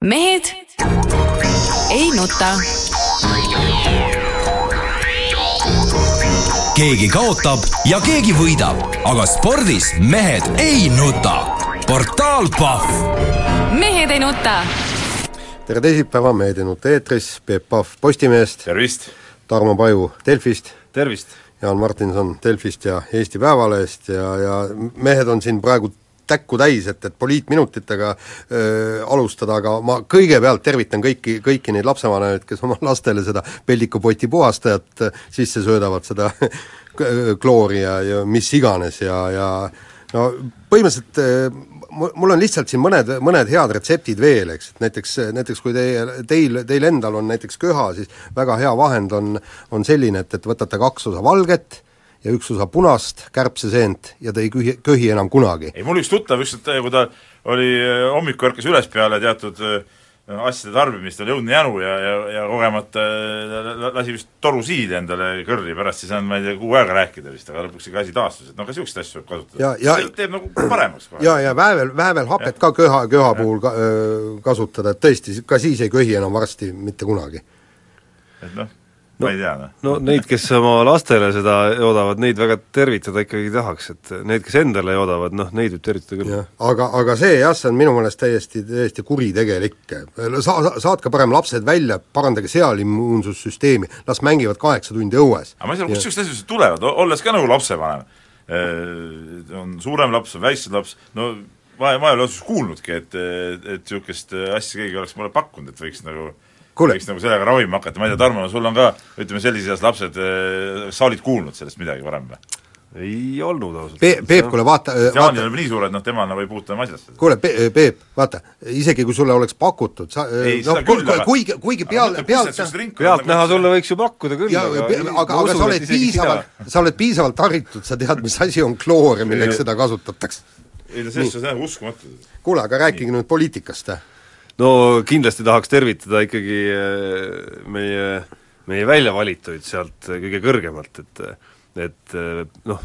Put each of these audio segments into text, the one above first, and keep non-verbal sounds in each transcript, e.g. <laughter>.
mehed ei nuta. keegi kaotab ja keegi võidab, aga spordis mehed ei nuta. portaal Pahv. mehed ei nuta. tere teisipäeva, Mehed ei nuta eetris, Peep Pahv Postimehest, tervist! Tarmo Paju Delfist, tervist! Jaan Martinson Delfist ja Eesti Päevalehest ja, ja mehed on siin praegu täkku täis, et, et poliitminutitega öö, alustada, aga ma kõigepealt tervitan kõiki, kõiki neid lapsevanemaid, kes oma lastele seda peldikupoti puhastajat sisse söödavad, seda <laughs> kloori ja, ja mis iganes ja, ja no põhimõtteliselt mul on lihtsalt siin mõned, mõned head retseptid veel, eks, et näiteks, näiteks kui teie, teil, teil endal on näiteks köha, siis väga hea vahend on, on selline, et, et võtate kaks osa valget, ja üks osa punast kärbseseent ja ta ei köhi, köhi enam kunagi. ei, mul üks tuttav ükskord, kui ta oli hommikul ärkas üles peale teatud äh, asjade tarbimist, oli õudne jänu ja, ja, ja kogemata lasi vist torusiili endale kõrri, pärast ei saanud, ma ei tea, kuu aega rääkida vist, aga lõpuks ikka asi taastus, et noh, ka niisuguseid asju võib kasutada. see teeb nagu paremaks kohe. ja, ja väävel, väävelhapet ka köha, köha ja. puhul ka, öö, kasutada, et tõesti, ka siis ei köhi enam varsti mitte kunagi. et noh no, ma ei tea, noh. no neid, kes oma lastele seda joodavad, neid väga tervitada ikkagi tahaks, et need, kes endale joodavad, noh, neid võib tervitada küll. aga, aga see jah, see on minu meelest täiesti, täiesti kuritegelik. Sa-, saatke parem lapsed välja, parandage seal immuunsussüsteemi, las mängivad kaheksa tundi õues. aga ma ei saa aru, kust niisugused asjad tulevad, olles ka nagu lapsevanem, on suurem laps, on väiksem laps, no ma, ma ei ole otseselt kuulnudki, et, et niisugust asja keegi oleks mulle pakkunud, et võiks nagu Kule. võiks nagu sellega ravima hakata, ma ei tea, Tarmo, sul on ka ütleme, sellises eas lapsed, eh, sa olid kuulnud sellest midagi varem või? ei olnud ausalt Pe-, Peep, kuule vaata Jaanil on nii suur, et noh, temal nagu ei puutu enam asjasse. kuule, Peep, vaata, isegi kui sulle oleks pakutud, sa ei, noh, aga kuigi, kuigi peal, pealt pealtnäha sulle võiks ju pakkuda küll, aga aga, aga sa oled piisavalt, sa oled piisavalt haritud, sa tead, mis asi on kloor ja milleks seda kasutatakse. ei no selles suhtes jah, uskumatu. kuule, aga rääkige nüüd poliitikast, no kindlasti tahaks tervitada ikkagi äh, meie, meie väljavalituid sealt kõige kõrgemalt, et et noh,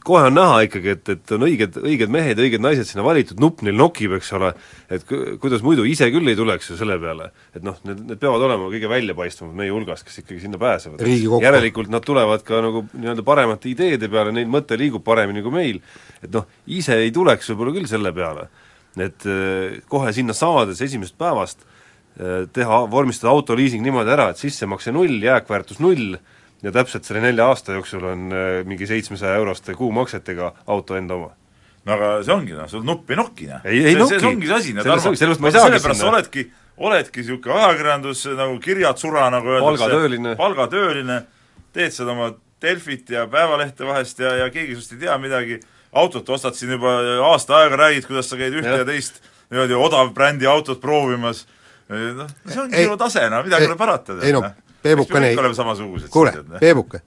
kohe on näha ikkagi, et, et on õiged, õiged mehed ja õiged naised sinna valitud, nupp neil nokib, eks ole, et kuidas muidu ise küll ei tuleks ju selle peale. et noh, need, need peavad olema kõige väljapaistvamad meie hulgast, kes ikkagi sinna pääsevad. järelikult nad tulevad ka nagu nii-öelda paremate ideede peale, neil mõte liigub paremini kui meil. et noh, ise ei tuleks võib-olla küll selle peale et äh, kohe sinna saades esimesest päevast äh, teha, vormistada autoliising niimoodi ära, et sissemakse null, jääkväärtus null ja täpselt selle nelja aasta jooksul on äh, mingi seitsmesaja euroste kuumaksetega auto enda oma. No aga see ongi noh, sul nupp ei noki noh. ei noki. see ongi see asi, noh Tarmo, sellepärast sa oledki, oledki niisugune ajakirjandus nagu kirjad sura, nagu öeldakse, palgatööline, palgatööline, teed seda oma Delfit ja Päevalehte vahest ja, ja keegi sinust ei tea midagi, autot ostad siin juba aasta aega, räägid, kuidas sa käid ühte ja, ja teist niimoodi odav brändi autot proovimas, noh, see ongi sinu tase, no midagi ei. ole parata. ei no, Peebuke, ei, kuule, Peebuke,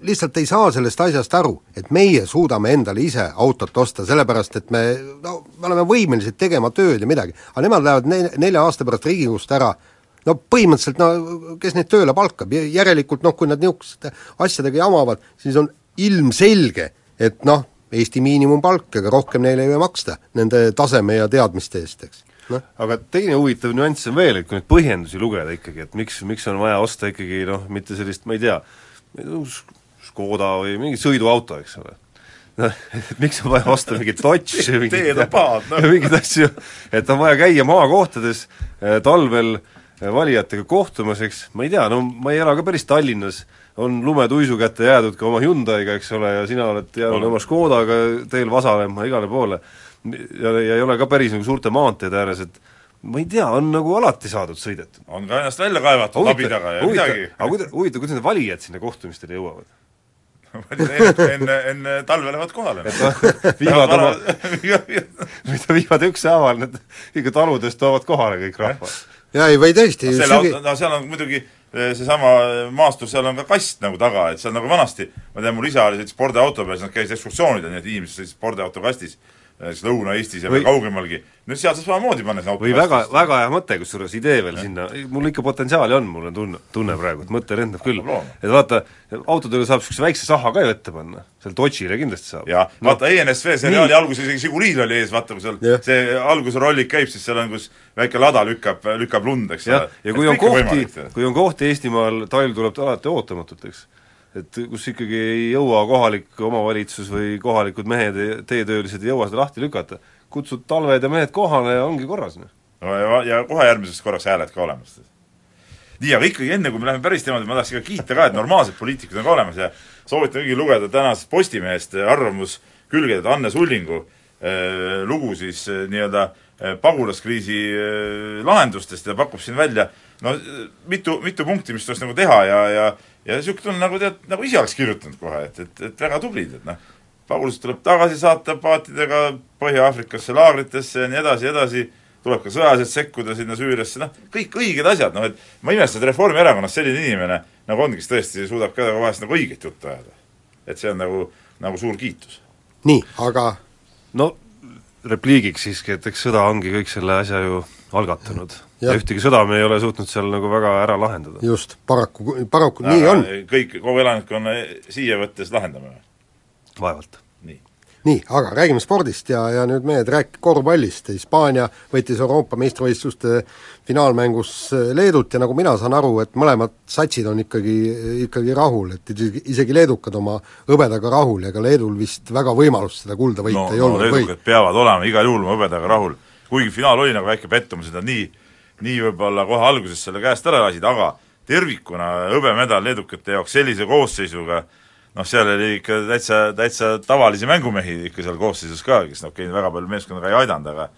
lihtsalt ei saa sellest asjast aru, et meie suudame endale ise autot osta, sellepärast et me, no me oleme võimelised tegema tööd ja midagi, aga nemad lähevad ne-, nelja aasta pärast Riigikogust ära, no põhimõtteliselt no kes neid tööle palkab, järelikult noh, kui nad niisuguste asjadega jamavad, siis on ilmselge, et noh, Eesti miinimumpalk, ega rohkem neile ei maksta nende taseme ja teadmiste eest, eks noh. aga teine huvitav nüanss on veel, et kui neid põhjendusi lugeda ikkagi, et miks, miks on vaja osta ikkagi noh, mitte sellist, ma ei tea, Škoda või mingi sõiduauto, eks ole. noh, et miks on vaja osta mingit Dodge mingit, teed on pahad, noh. <laughs> mingeid asju, et on vaja käia maakohtades eh, talvel eh, valijatega kohtumas, eks, ma ei tea, no ma ei ela ka päris Tallinnas, on lumetuisu kätte jäädud ka oma Hyundai'ga, eks ole, ja sina oled jäänud oma Škodaga teel vasalema igale poole. ja, ja ei ole ka päris nagu suurte maanteede ääres, et ma ei tea, on nagu alati saadud sõidetud. on ka ennast välja kaevatud labi taga ja midagi. aga kuida-, huvitav, kuidas need valijad sinna kohtumistele jõuavad? <laughs> enne, enne, talve lähevad kohale. viivad oma, mida viivad ükshaaval, need ikka taludest toovad kohale kõik rahva. Jaa, ei või tõesti no, selle, sügi... no seal on muidugi Eh, seesama maastur, seal on ka kast nagu taga, et seal nagu vanasti, ma tean, mul isa oli spordiauto peal, siis nad käisid ekskursioonidel, nii et inimesed sõitsid spordiauto kastis näiteks Lõuna-Eestis ja Või- kaugemalgi, no seal saab samamoodi panna sinna või väga, väga hea mõte, kusjuures idee veel sinna, mul ikka potentsiaali on, mul on tunne, tunne praegu, et mõte lendab küll. et vaata, autodele saab niisuguse väikse saha ka ju ette panna, seal Dodge'ile kindlasti saab. ja vaata ENSV seriaali alguses isegi Žigulil oli ees, vaata kui seal Jah. see alguse rollik käib, siis seal on, kus väike lada lükkab, lükkab lund, eks jah, ja kui on kohti kui on kohti Eestimaal, talv tuleb alati ootamatult, eks, et kus ikkagi ei jõua kohalik omavalitsus või kohalikud mehed, teetöölised ei jõua seda lahti lükata, kutsud talved ja mehed kohale ja ongi korras, noh. no ja, ja kohe järgmiseks korraks hääled ka olemas. nii, aga ikkagi enne, kui me läheme päris teemade, ma tahaks ikka kiita ka, et normaalsed poliitikud on ka olemas ja soovitan kõigil lugeda tänasest Postimehest arvamuskülgedelt Anne Sullingu eh, lugu siis eh, nii-öelda eh, pagulaskriisi lahendustest ja pakub siin välja no mitu, mitu punkti, mis tuleks nagu teha ja, ja ja niisugune tunne, nagu tead, nagu ise oleks kirjutanud kohe, et, et, et väga tublid, et noh, pagulased tuleb tagasi saata paatidega Põhja-Aafrikasse laagritesse ja nii edasi edasi, tuleb ka sõjaliselt sekkuda sinna Süüriasse, noh, kõik õiged asjad, noh et ma imestan, et Reformierakonnas selline inimene nagu on, kes tõesti suudab ka vahest nagu õiget juttu ajada. et see on nagu, nagu suur kiitus. nii, aga no repliigiks siiski, et eks sõda ongi kõik selle asja ju algatanud. Jah. ja ühtegi sõda me ei ole suutnud seal nagu väga ära lahendada. just, paraku, paraku nii on. kõik, kogu elanikkonna siia võttes lahendame või? vaevalt. nii. nii, aga räägime spordist ja, ja nüüd mehed, rääkige korvpallist, Hispaania võttis Euroopa meistrivõistluste finaalmängus Leedut ja nagu mina saan aru, et mõlemad satsid on ikkagi, ikkagi rahul, et isegi, leedukad oma hõbedaga rahul ja ka Leedul vist väga võimalust seda kulda võita no, ei no olnud või? leedukad peavad olema igal juhul oma hõbedaga rahul. Kuigi finaal oli nagu väike pettumus, et nad nii, nii võib-olla kohe alguses selle käest ära lasid, aga tervikuna hõbemedal leedukate jaoks sellise koosseisuga noh, seal oli ikka täitsa, täitsa tavalisi mängumehi ikka seal koosseisus ka, kes noh, okei, väga palju meeskondaga ei aidanud, aga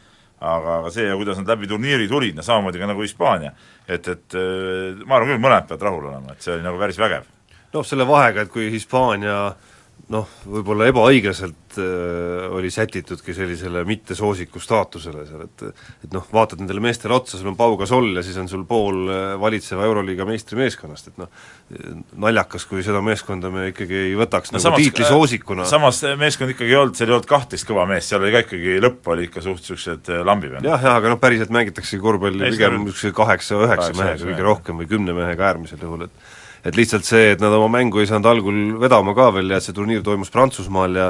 aga, aga see kuidas nad läbi turniiri tulid, no samamoodi ka nagu Hispaania, et, et äh, ma arvan küll, mõlemad peavad rahul olema, et see oli nagu päris vägev. noh, selle vahega, et kui Hispaania noh, võib-olla ebaõiglaselt oli sätitudki sellisele mittesoosiku staatusele seal, et et noh, vaatad nendele meestele otsa, sul on Pau Gasol ja siis on sul pool äh, valitseva Euroliiga meistrimeeskonnast, et noh, naljakas, kui seda meeskonda me ikkagi ei võtaks no, nagu tiitlisoosikuna. samas meeskond ikkagi ei olnud, seal ei olnud kahtteist kõva meest, seal oli ka ikkagi, lõpp oli ikka suht- niisugused äh, lambipennad. jah, jah, aga noh, päriselt mängitaksegi korvpalli pigem niisuguse kaheksa-üheksa Kaheksa, mehega kõige rohkem või kümne mehega äärmisel juhul, et et lihtsalt see, et nad oma mängu ei saanud algul vedama ka veel ja et see turniir toimus Prantsusmaal ja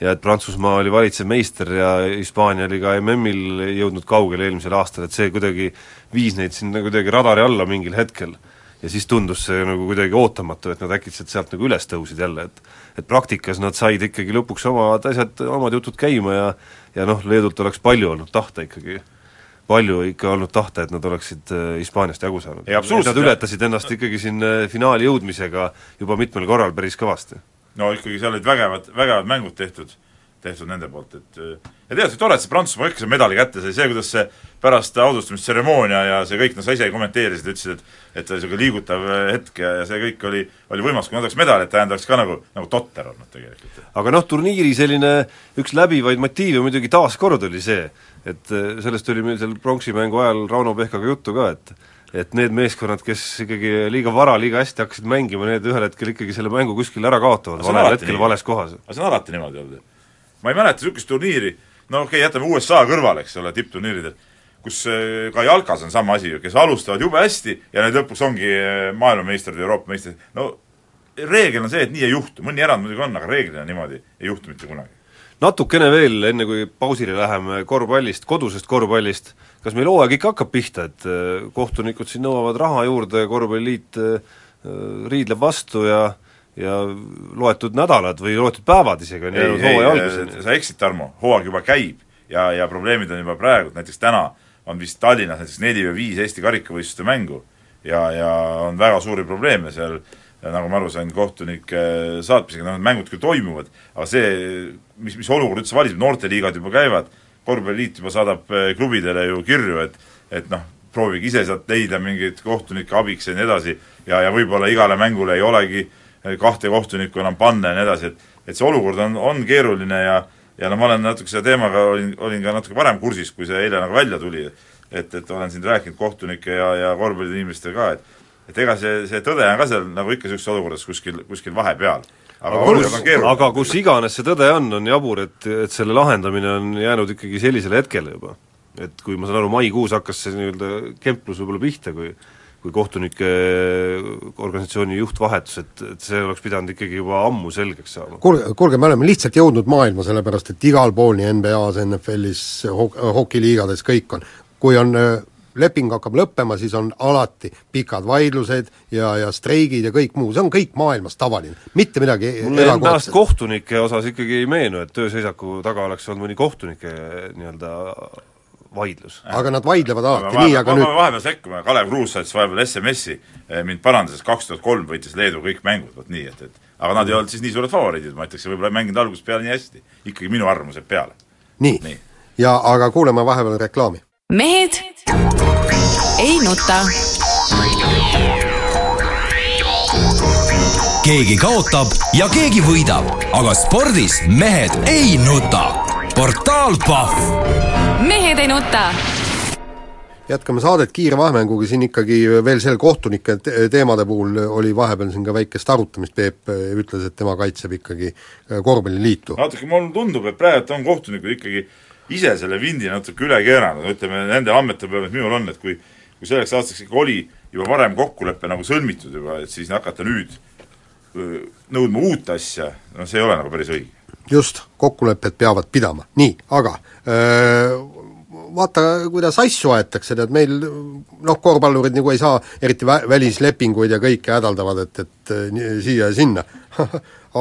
ja et Prantsusmaa oli valitsev meister ja Hispaania oli ka MM-il jõudnud kaugele eelmisel aastal, et see kuidagi viis neid sinna kuidagi radari alla mingil hetkel. ja siis tundus see nagu kuidagi ootamatu, et nad äkitselt sealt nagu üles tõusid jälle, et et praktikas nad said ikkagi lõpuks omad asjad, omad jutud käima ja ja noh, Leedult oleks palju olnud tahta ikkagi palju ikka olnud tahta, et nad oleksid äh, Hispaaniast jagu saanud. Nad ületasid ennast ikkagi siin äh, finaali jõudmisega juba mitmel korral päris kõvasti. No ikkagi seal olid vägevad, vägevad mängud tehtud, tehtud nende poolt, et ja tead, tore, et see Prantsusmaa ikka selle medali kätte sai, see, kuidas see pärast austustamistseremoonia ja see kõik, noh sa ise kommenteerisid, ütlesid, et et see oli niisugune liigutav hetk ja, ja see kõik oli, oli võimas, kui nad oleks medalit ajanud, oleks ka nagu, nagu totter olnud tegelikult. aga noh, turniiri selline üks läbivaid motiive muidugi taaskord oli see, et sellest oli meil seal pronksimängu ajal Rauno Pehkaga juttu ka, et et need meeskonnad, kes ikkagi liiga vara, liiga hästi hakkasid mängima, need ühel hetkel ikkagi selle mängu kuskil ära kaotavad, valel hetkel nii. vales kohas. aga see on alati niimoodi olnud. ma ei mäleta niisugust turniiri, no okei okay,, jätame USA kõrvale, eks ole, tippturniiridel, kus äh, ka jalkas on sama asi ju, kes alustavad jube hästi ja need lõpuks ongi äh, maailmameistrid Euroopa meistrid, no reegel on see, et nii ei juhtu, mõni erand muidugi on, aga reeglina niimoodi ei juhtu mitte kunagi. natukene veel, enne kui pausile läheme, korvpallist, kodusest korvpallist, kas meil hooaeg ikka hakkab pihta, et äh, kohtunikud siin nõuavad raha juurde, korvpalliliit äh, riidleb vastu ja ja loetud nädalad või loetud päevad isegi on jäänud hooaja alguseni. sa eksid, Tarmo, hooaeg juba käib ja, ja probleemid on juba praegu, näiteks täna on vist Tallinnas näiteks neli või viis Eesti karikavõistluste mängu ja, ja on väga suuri probleeme seal, nagu ma aru sain, kohtunike saatmisega, noh need mängud küll toimuvad, aga see, mis, mis olukord üldse valitseb, noorteliigad juba käivad, korvpalliliit juba saadab eh, klubidele ju kirju, et et noh, proovige ise sealt leida mingeid kohtunikke abiks ja nii edasi, ja, ja võib-olla igale mängule ei olegi eh, kahte kohtunikku enam panna ja nii edasi, et et see olukord on, on keeruline ja ja no ma olen natuke selle teemaga, olin, olin ka natuke varem kursis, kui see eile nagu välja tuli, et, et olen siin rääkinud kohtunike ja, ja korvpalliinimestega ka, et et ega see, see tõde on ka seal nagu ikka niisuguses olukorras kuskil, kuskil vahepeal. Aga keeruline. aga kus iganes see tõde on, on jabur, et, et selle lahendamine on jäänud ikkagi sellisele hetkele juba. et kui ma saan aru, maikuus hakkas see nii-öelda kemplus võib-olla pihta, kui kui kohtunike organisatsiooni juht vahetus, et, et see oleks pidanud ikkagi juba ammu selgeks saama. kuulge, kuulge, me oleme lihtsalt jõudnud maailma, sellepärast et igal pool, nii NBA-s, NFL-is, hokiliigades, kõik on, kui on leping hakkab lõppema, siis on alati pikad vaidlused ja, ja streigid ja kõik muu, see on kõik maailmas tavaline, mitte midagi mulle enda-, kohtunike osas ikkagi ei meenu, et tööseisaku taga oleks olnud mõni kohtunike nii-öelda vaidlus. aga nad vaidlevad alati nii, aga nüüd vahepeal sekkuma, Kalev Kruus saatis vahepeal SMS-i, eh, mind parandas, kaks tuhat kolm võitis Leedu kõik mängud, vot nii, et, et aga nad ei olnud siis nii suured favoriidid, ma ütleks, võib-olla ei mänginud algusest peale nii hästi. ikkagi minu arvamus jääb peale. nii, nii., ja aga kuulame vahepeal reklaami. Mehed ei nuta. keegi kaotab ja keegi võidab, aga spordis mehed ei nuta. portaal Pahv mehed ei nuta jätkame saadet kiire vahemänguga, siin ikkagi veel seal kohtunike teemade puhul oli vahepeal siin ka väikest arutamist, Peep ütles, et tema kaitseb ikkagi äh, korvpalliliitu. natuke mulle tundub, et praegu on kohtunikud ikkagi ise selle vindi natuke üle keeranud, ütleme nende andmete peale, mis minul on, et kui kui selleks aastaks ikka oli juba varem kokkulepe nagu sõlmitud juba, et siis hakata nüüd nõudma uut asja, no see ei ole nagu päris õige just, kokkulepped peavad pidama, nii, aga öö, vaata, kuidas asju aetakse, tead meil noh, korvpallurid nagu ei saa eriti vä-, välislepinguid ja kõike hädaldavad, et, et siia ja sinna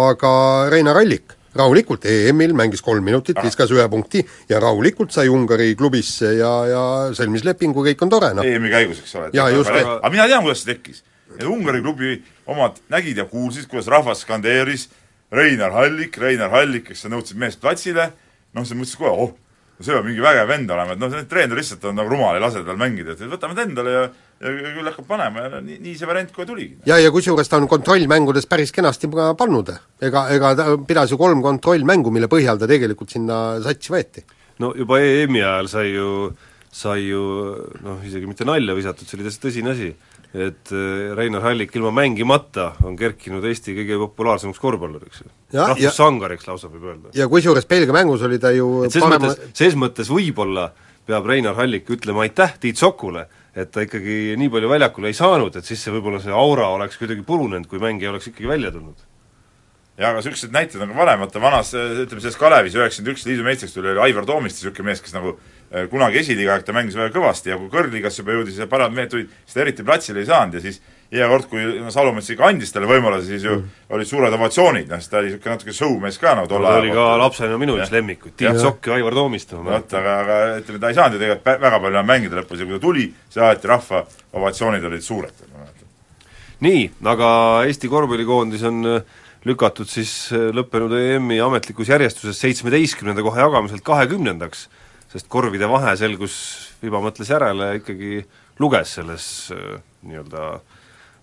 aga Reinar Allik rahulikult EM-il mängis kolm minutit, viskas ühe punkti ja rahulikult sai Ungari klubisse ja, ja sõlmis lepingu, kõik on tore, noh. EM-i käigus, eks ole. jaa, just. aga mina tean, kuidas see tekkis. Ungari klubi omad nägid ja kuulsid, kuidas rahvas skandeeris Reinar Hallik, Reinar Hallik, kes nõudsid meest platsile, noh, siis mõtlesid kohe, oh, see peab mingi vägev vend olema, et noh, see treener lihtsalt on nagu rumal, ei lase tal mängida, et võtame ta endale ja ja küll hakkab panema ja nii, nii see variant kohe tuligi. ja, ja kusjuures ta on kontrollmängudes päris kenasti ka pannud, ega, ega ta pidas ju kolm kontrollmängu, mille põhjal ta tegelikult sinna satsi võeti. no juba EM-i ajal sai ju, sai ju noh, isegi mitte nalja visatud, see oli täitsa tõsine asi et äh, Reinar Hallik ilma mängimata on kerkinud Eesti kõige populaarsemaks korvpalluriks. rahvussangariks lausa võib öelda. ja kusjuures Belgia mängus oli ta ju et ses parema... mõttes, ses mõttes võib-olla peab Reinar Hallik ütlema aitäh Tiit Sokule, et ta ikkagi nii palju väljakule ei saanud, et siis see võib-olla see aura oleks kuidagi purunenud, kui mängija oleks ikkagi välja tulnud jaa, aga niisugused näited on ka varem, vaata vanas, ütleme selles Kalevis üheksakümmend üks liidu meistriks tuli, oli Aivar Toomiste, niisugune mees, kes nagu Äh, kunagi esiliiga aeg ta mängis väga kõvasti ja kui kõrgliigasse juba jõudis ja paremad mehed tulid, siis ta eriti platsile ei saanud ja siis iga kord, kui no Salumets ikka andis talle võimaluse, siis ju mm. olid suured ovatsioonid, noh, siis ta oli niisugune natuke show-mees ka nagu tol ajal. oli ka lapsena minu üks lemmikud, Tiit Sokk ja Aivar Toomiste. vot, aga, aga ütleme, ta ei saanud ju tegelikult väga palju enam mängida lõpus ja kui ta tuli, siis alati rahva ovatsioonid olid suured. nii, aga Eesti korvpallikoondis on äh, lükatud siis äh, lõppenud EM-i ametlikus järjestuses seitsmeteistkümnenda koha jagamiselt kahekümnendaks sest korvide vahe selgus, Viba mõtles järele, ikkagi luges selles äh, nii-öelda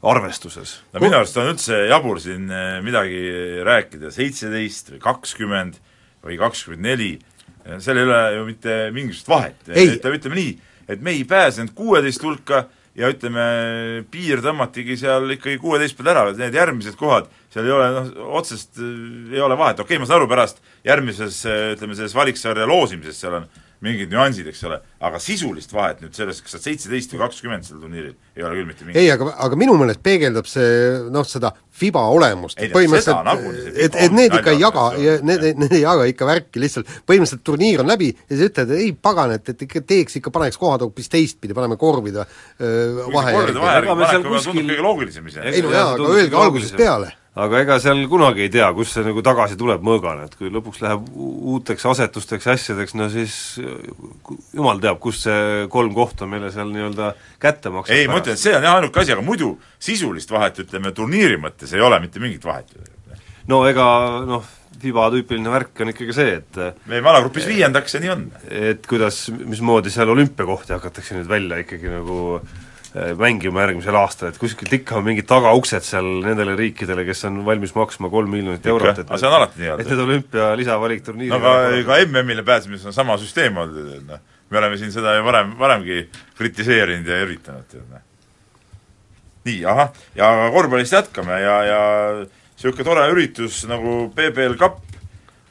arvestuses. no minu arust on üldse jabur siin äh, midagi rääkida, seitseteist või kakskümmend või kakskümmend neli, seal ei ole ju mitte mingisugust vahet. ütleme, ütleme nii, et me ei pääsenud kuueteist hulka ja ütleme, piir tõmmatigi seal ikkagi kuueteist peal ära, need järgmised kohad, seal ei ole noh, otsest ei ole vahet, okei okay,, ma saan aru, pärast järgmises ütleme, selles valiksarja loosimises seal on mingid nüansid, eks ole, aga sisulist vahet nüüd selles, kas sa oled seitseteist või kakskümmend sel turniiril, ei ole küll mitte mingit. ei, aga, aga minu meelest peegeldab see noh, seda FIBA olemust, põhimõtteliselt et, et need ikka ei jaga, need, need ei jaga ikka värki lihtsalt, põhimõtteliselt turniir on läbi ja sa ütled, ei pagan, et, et ikka teeks ikka, paneks kohad hoopis teistpidi, paneme korvide vahe järgi. korvide vahe järgi tundub kõige loogilisem ise. ei no jaa, aga öelge algusest peale aga ega seal kunagi ei tea, kust see nagu tagasi tuleb mõõgana, et kui lõpuks läheb uuteks asetusteks ja asjadeks, no siis jumal teab, kust see kolm kohta meile seal nii-öelda kätte maksab. ei, ma ütlen, et see on jah ainuke asi, aga muidu sisulist vahet, ütleme, turniiri mõttes ei ole mitte mingit vahet. no ega noh, FIBA tüüpiline värk on ikkagi see, et me jäime alagrupis viiendaks ja nii on. et kuidas, mismoodi seal olümpiakohti hakatakse nüüd välja ikkagi nagu Äh, mängima järgmisel aastal, et kuskilt ikka on mingid tagauksed seal nendele riikidele, kes on valmis maksma kolm miljonit eurot, et see on alati nii olnud. et need olümpia lisavalikturniirid no aga ka MM-ile pääsemises on sama süsteem olnud, et noh, me oleme siin seda ju varem, varemgi kritiseerinud ja üritanud, tead noh. nii, ahah, ja korvpallist jätkame ja, ja niisugune tore üritus nagu PBL Cup,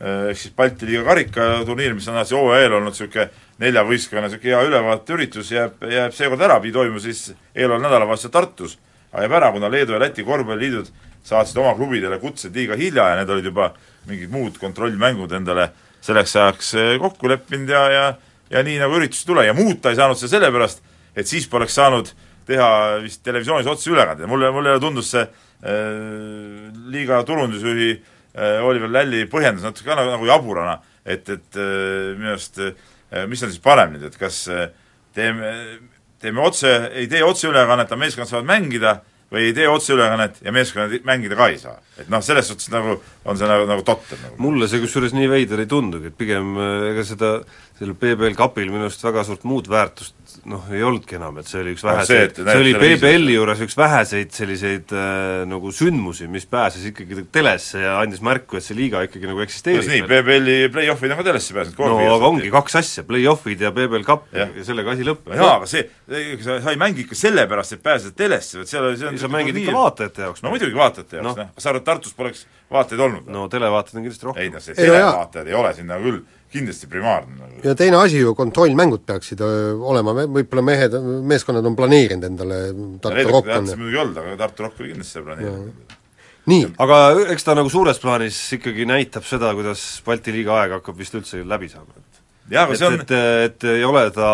ehk siis Balti liiga karikaturniir, mis on alati hooajal olnud niisugune nelja võistkonna niisugune hea ülevaateüritus, jääb, jääb seekord ära, toimuma siis eeloleval nädalavahetusel Tartus. aga jääb ära, kuna Leedu ja Läti korvpalliliidud saatsid oma klubidele kutsed liiga hilja ja need olid juba mingid muud kontrollmängud endale selleks ajaks eh, kokku leppinud ja, ja ja nii nagu üritus ei tule ja muuta ei saanud seda sellepärast, et siis poleks saanud teha vist televisioonis otseülekande, mulle, mulle tundus see äh, liiga turundusjuhi äh, Oliver Lälli põhjendus natuke ka nagu, nagu jaburana, et, et äh, minu arust äh, mis on siis parem nüüd, et kas äh, teeme, teeme otse, ei tee otseülekannet, aga meeskonnad saavad mängida, või ei tee otseülekannet ja meeskonnad mängida ka ei saa. et noh, selles suhtes nagu on see nagu, nagu totter nagu. mulle see kusjuures nii veider ei tundugi, et pigem äh, ega seda, sellel PBL kapil minu arust väga suurt muud väärtust noh, ei olnudki enam, et see oli üks No väheseid, see, see oli PBL-i juures üks väheseid selliseid äh, nagu sündmusi, mis pääses ikkagi telesse ja andis märku, et see liiga ikkagi nagu eksisteerib. kuidas nii, PBL-i play-off'id on ka telesse pääsenud, no aga ongi kaks asja, play-off'id ja PBL Cup ja, ja sellega asi lõppeb. no jaa, aga see, sa, sa ei mängi ikka sellepärast, et pääseda telesse, vaid seal, see on sa mängid ikka vaatajate jaoks. no muidugi vaatajate jaoks Noh. noh, sa arvad, Tartus poleks vaatajaid olnud? no televaatajad on kindlasti ei rohkem. noh, see Ei, no jaa. televaatajad ei ole siin nagu küll kindlasti primaarne nagu. ja teine asi ju, kontrollmängud peaksid öö, olema, võib-olla mehed, meeskonnad on planeerinud endale Tartu Rock on muidugi olnud, aga Tartu Rock oli kindlasti seda planeerinud. nii, aga eks ta nagu suures plaanis ikkagi näitab seda, kuidas Balti liiga aeg hakkab vist üldse läbi saama, et jaa, aga et, see on, et, et ei ole ta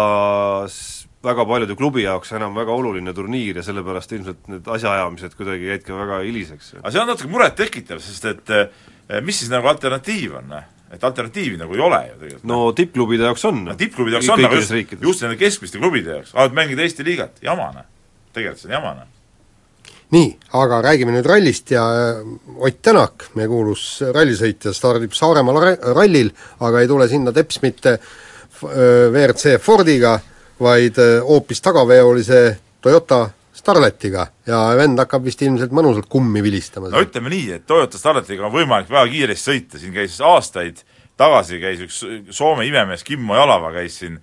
väga paljude klubi jaoks enam väga oluline turniir ja sellepärast ilmselt need asjaajamised kuidagi jäid ka väga hiliseks. aga see on natuke murettekitav, sest et eh, mis siis nagu alternatiiv on, noh? Et alternatiivi nagu ei ole ju tegelikult. no tippklubide jaoks on. no tippklubide jaoks on, aga just, just nende keskmiste klubide jaoks, tahavad mängida Eesti liigat, jama noh. tegelikult see on jama noh. nii, aga räägime nüüd rallist ja äh, Ott Tänak, meie kuulus rallisõitja, stardib Saaremaal ra- rallil, aga ei tule sinna teps mitte WRC Fordiga, vaid öö, hoopis tagaveolise Toyota Starletiga. Ja vend hakkab vist ilmselt mõnusalt kummi vilistama no ütleme nii, et Toyota Starletiga on võimalik väga kiiresti sõita, siin käis aastaid tagasi käis üks Soome imemees Kimmo Jalava käis siin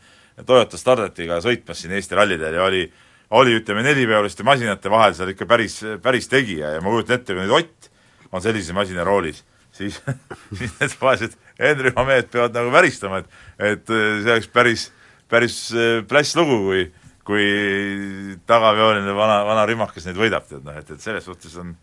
Toyota Starletiga sõitmas siin Eesti rallidel ja oli oli ütleme neliveoliste masinate vahel seal ikka päris, päris tegija. Ja ma kujutan ette, kui nüüd Ott on sellise masina roolis, siis <laughs> siis need vaesed Henrimaa mehed peavad nagu väristama, et et see oleks päris, päris äh, pläss lugu, kui kui tagaveoline vana, vana rimakas neid võidab, tead noh, et, et selles suhtes on,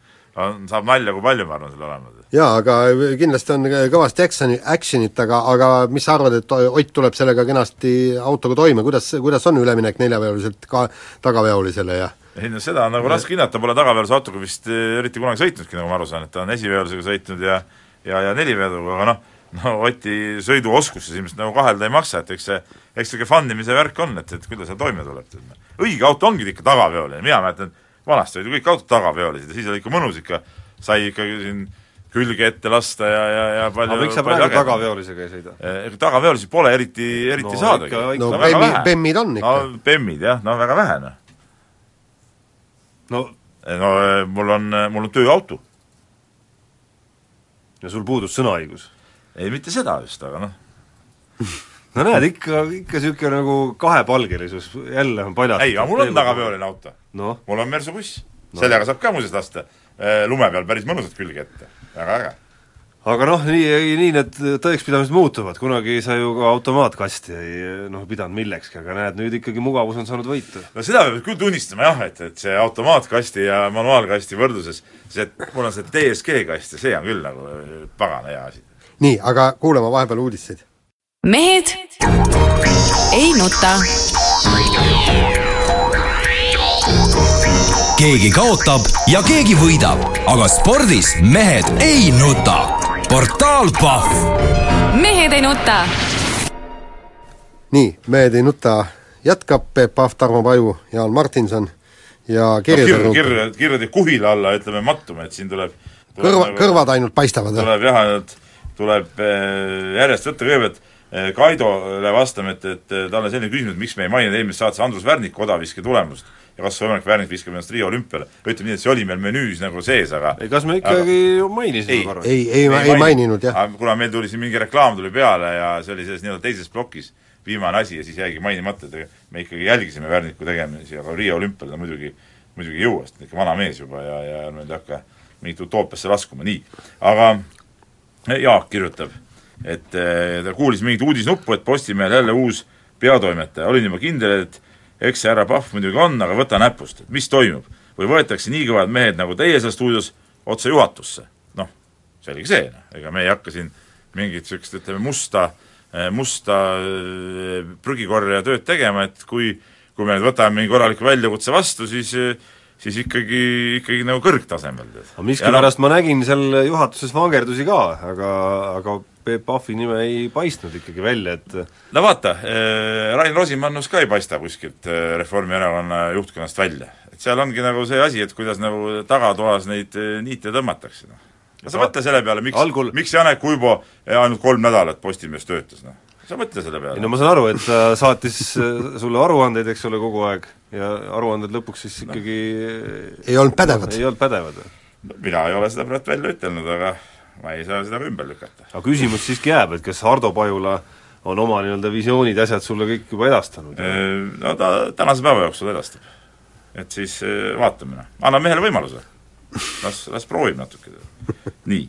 on, saab nalja kui palju, ma arvan, seal olema. jaa, aga kindlasti on kõvasti action'i, action'it, aga, aga mis sa arvad, et Ott tuleb sellega kenasti autoga toime, kuidas, kuidas on üleminek neljaveoliselt ka tagaveolisele ja ei no seda on nagu raske hinnata, pole tagaveolise autoga vist eriti kunagi sõitnudki, nagu ma aru saan, et ta on esiveolisega sõitnud ja ja, ja neliveolisega, aga noh, no Oti sõiduoskuses ilmselt nagu kahelda ei maksa, et eks see, eks see fun imise värk on, et, et ta seal toime tuleb. õige auto ongi ikka tagaveoline, mina mäletan, vanasti olid ju kõik autod tagaveolised ja siis oli ikka mõnus ikka, sai ikkagi siin külge ette lasta ja, ja, ja palju aga miks sa praegu tagaveolisega ei sõida? ega tagaveolisi pole eriti, eriti No saadagi. no Bemmi. Bemmid on ikka no Bemmid jah, no väga vähe noh. no no eh, mul on, mul on tööauto. ja sul puudus sõnaõigus. Ei, mitte seda just, aga noh, <laughs> no näed, ikka, ikka niisugune nagu kahepalgelisus jälle on paljas. ei, aga mul on tagaveoline auto. noh, mul on Mersu buss no.. sellega saab ka muuseas lasta eh, lume peal päris mõnusalt külge ette, väga äge. aga noh, nii, nii need tõekspidamised muutuvad, kunagi sa ju ka automaatkasti ei noh, pidanud millekski, aga näed, nüüd ikkagi mugavus on saanud võitu. no seda peab küll tunnistama jah, et, et see automaatkasti ja manuaalkasti võrdluses, see, mul on see DSG kast ja see on küll nagu pagana hea asi. Nii, aga kuulame vahepeal uudiseid. mehed ei nuta. keegi kaotab ja keegi võidab, aga spordis mehed ei nuta. portaal Pahv mehed ei nuta. nii, Mehed ei nuta jätkab, Peep Pahv, Tarmo Paju, Jaan Martinson ja no, kirjade rump- kirju, kirjade kuhila alla ütleme mattume, et siin tuleb, tuleb kõrva, kõrvad ainult paistavad. tuleb jah, ainult tuleb eh, järjest võtta kõigepealt eh, Kaidole vastame, et, et eh, talle selline küsimus, et miks me ei maininud eelmises saates Andrus Värniku odaviske tulemust ja kas võimalik Värnik viskab ennast Rio olümpiale. ütleme nii, et see oli meil menüüs nagu sees, aga ei, kas me ikkagi mainisime Ei. korra? ei, ei, ma ei maininud jah. aga kuna meil tuli siin mingi reklaam tuli peale ja see oli selles nii-öelda teises plokis viimane asi ja siis jäigi mainimata, et me ikkagi jälgisime Värniku tegemisi, aga Riia olümpiale ta muidugi, muidugi ei jõua, sest ta on ikka vana mees juba ja, ja nüüd ei hakka, mingit utoopiasse laskuma, nii. aga Jaak kirjutab, et eh, ta kuulis mingit uudisnuppu, et Postimehel jälle uus peatoimetaja, olin juba kindel, et eks see härra Pahv muidugi on, aga võta näpust, et mis toimub. või võetakse nii kõvad mehed nagu teie seal stuudios otse juhatusse. noh, selge see, noh, ega me ei hakka siin mingit niisugust, ütleme, musta, musta eh, prügikorja tööd tegema, et kui kui me nüüd võtame mingi korraliku väljakutse vastu, siis siis ikkagi, ikkagi nagu kõrgtasemel. aga miskipärast no, ma nägin seal juhatuses vangerdusi ka, aga, aga Peep Pahvi nime ei paistnud ikkagi välja, et no vaata, Rain Rosimannus ka ei paista kuskilt eh, Reformierakonna juhtkonnast välja. et seal ongi nagu see asi, et kuidas nagu tagatoas neid eh, niite tõmmatakse, noh. ja sa mõtle selle peale, miks Algul..., miks Janek Uibo ainult kolm nädalat Postimehes töötas, noh sa mõtle selle peale. ei no ma saan aru, et ta saatis äh, sulle aruandeid, eks ole, kogu aeg ja aruanded lõpuks siis ikkagi ei olnud pädevad? ei olnud pädevad. No, mina ei ole seda praegu välja ütelnud, aga ma ei saa seda ka ümber lükata. aga küsimus siiski jääb, et kas Hardo Pajula on oma nii-öelda visioonid ja asjad sulle kõik juba edastanud? No ta tänase päeva jooksul edastab. et siis äh, vaatame, noh. anna mehele võimaluse. las, las proovib natuke. nii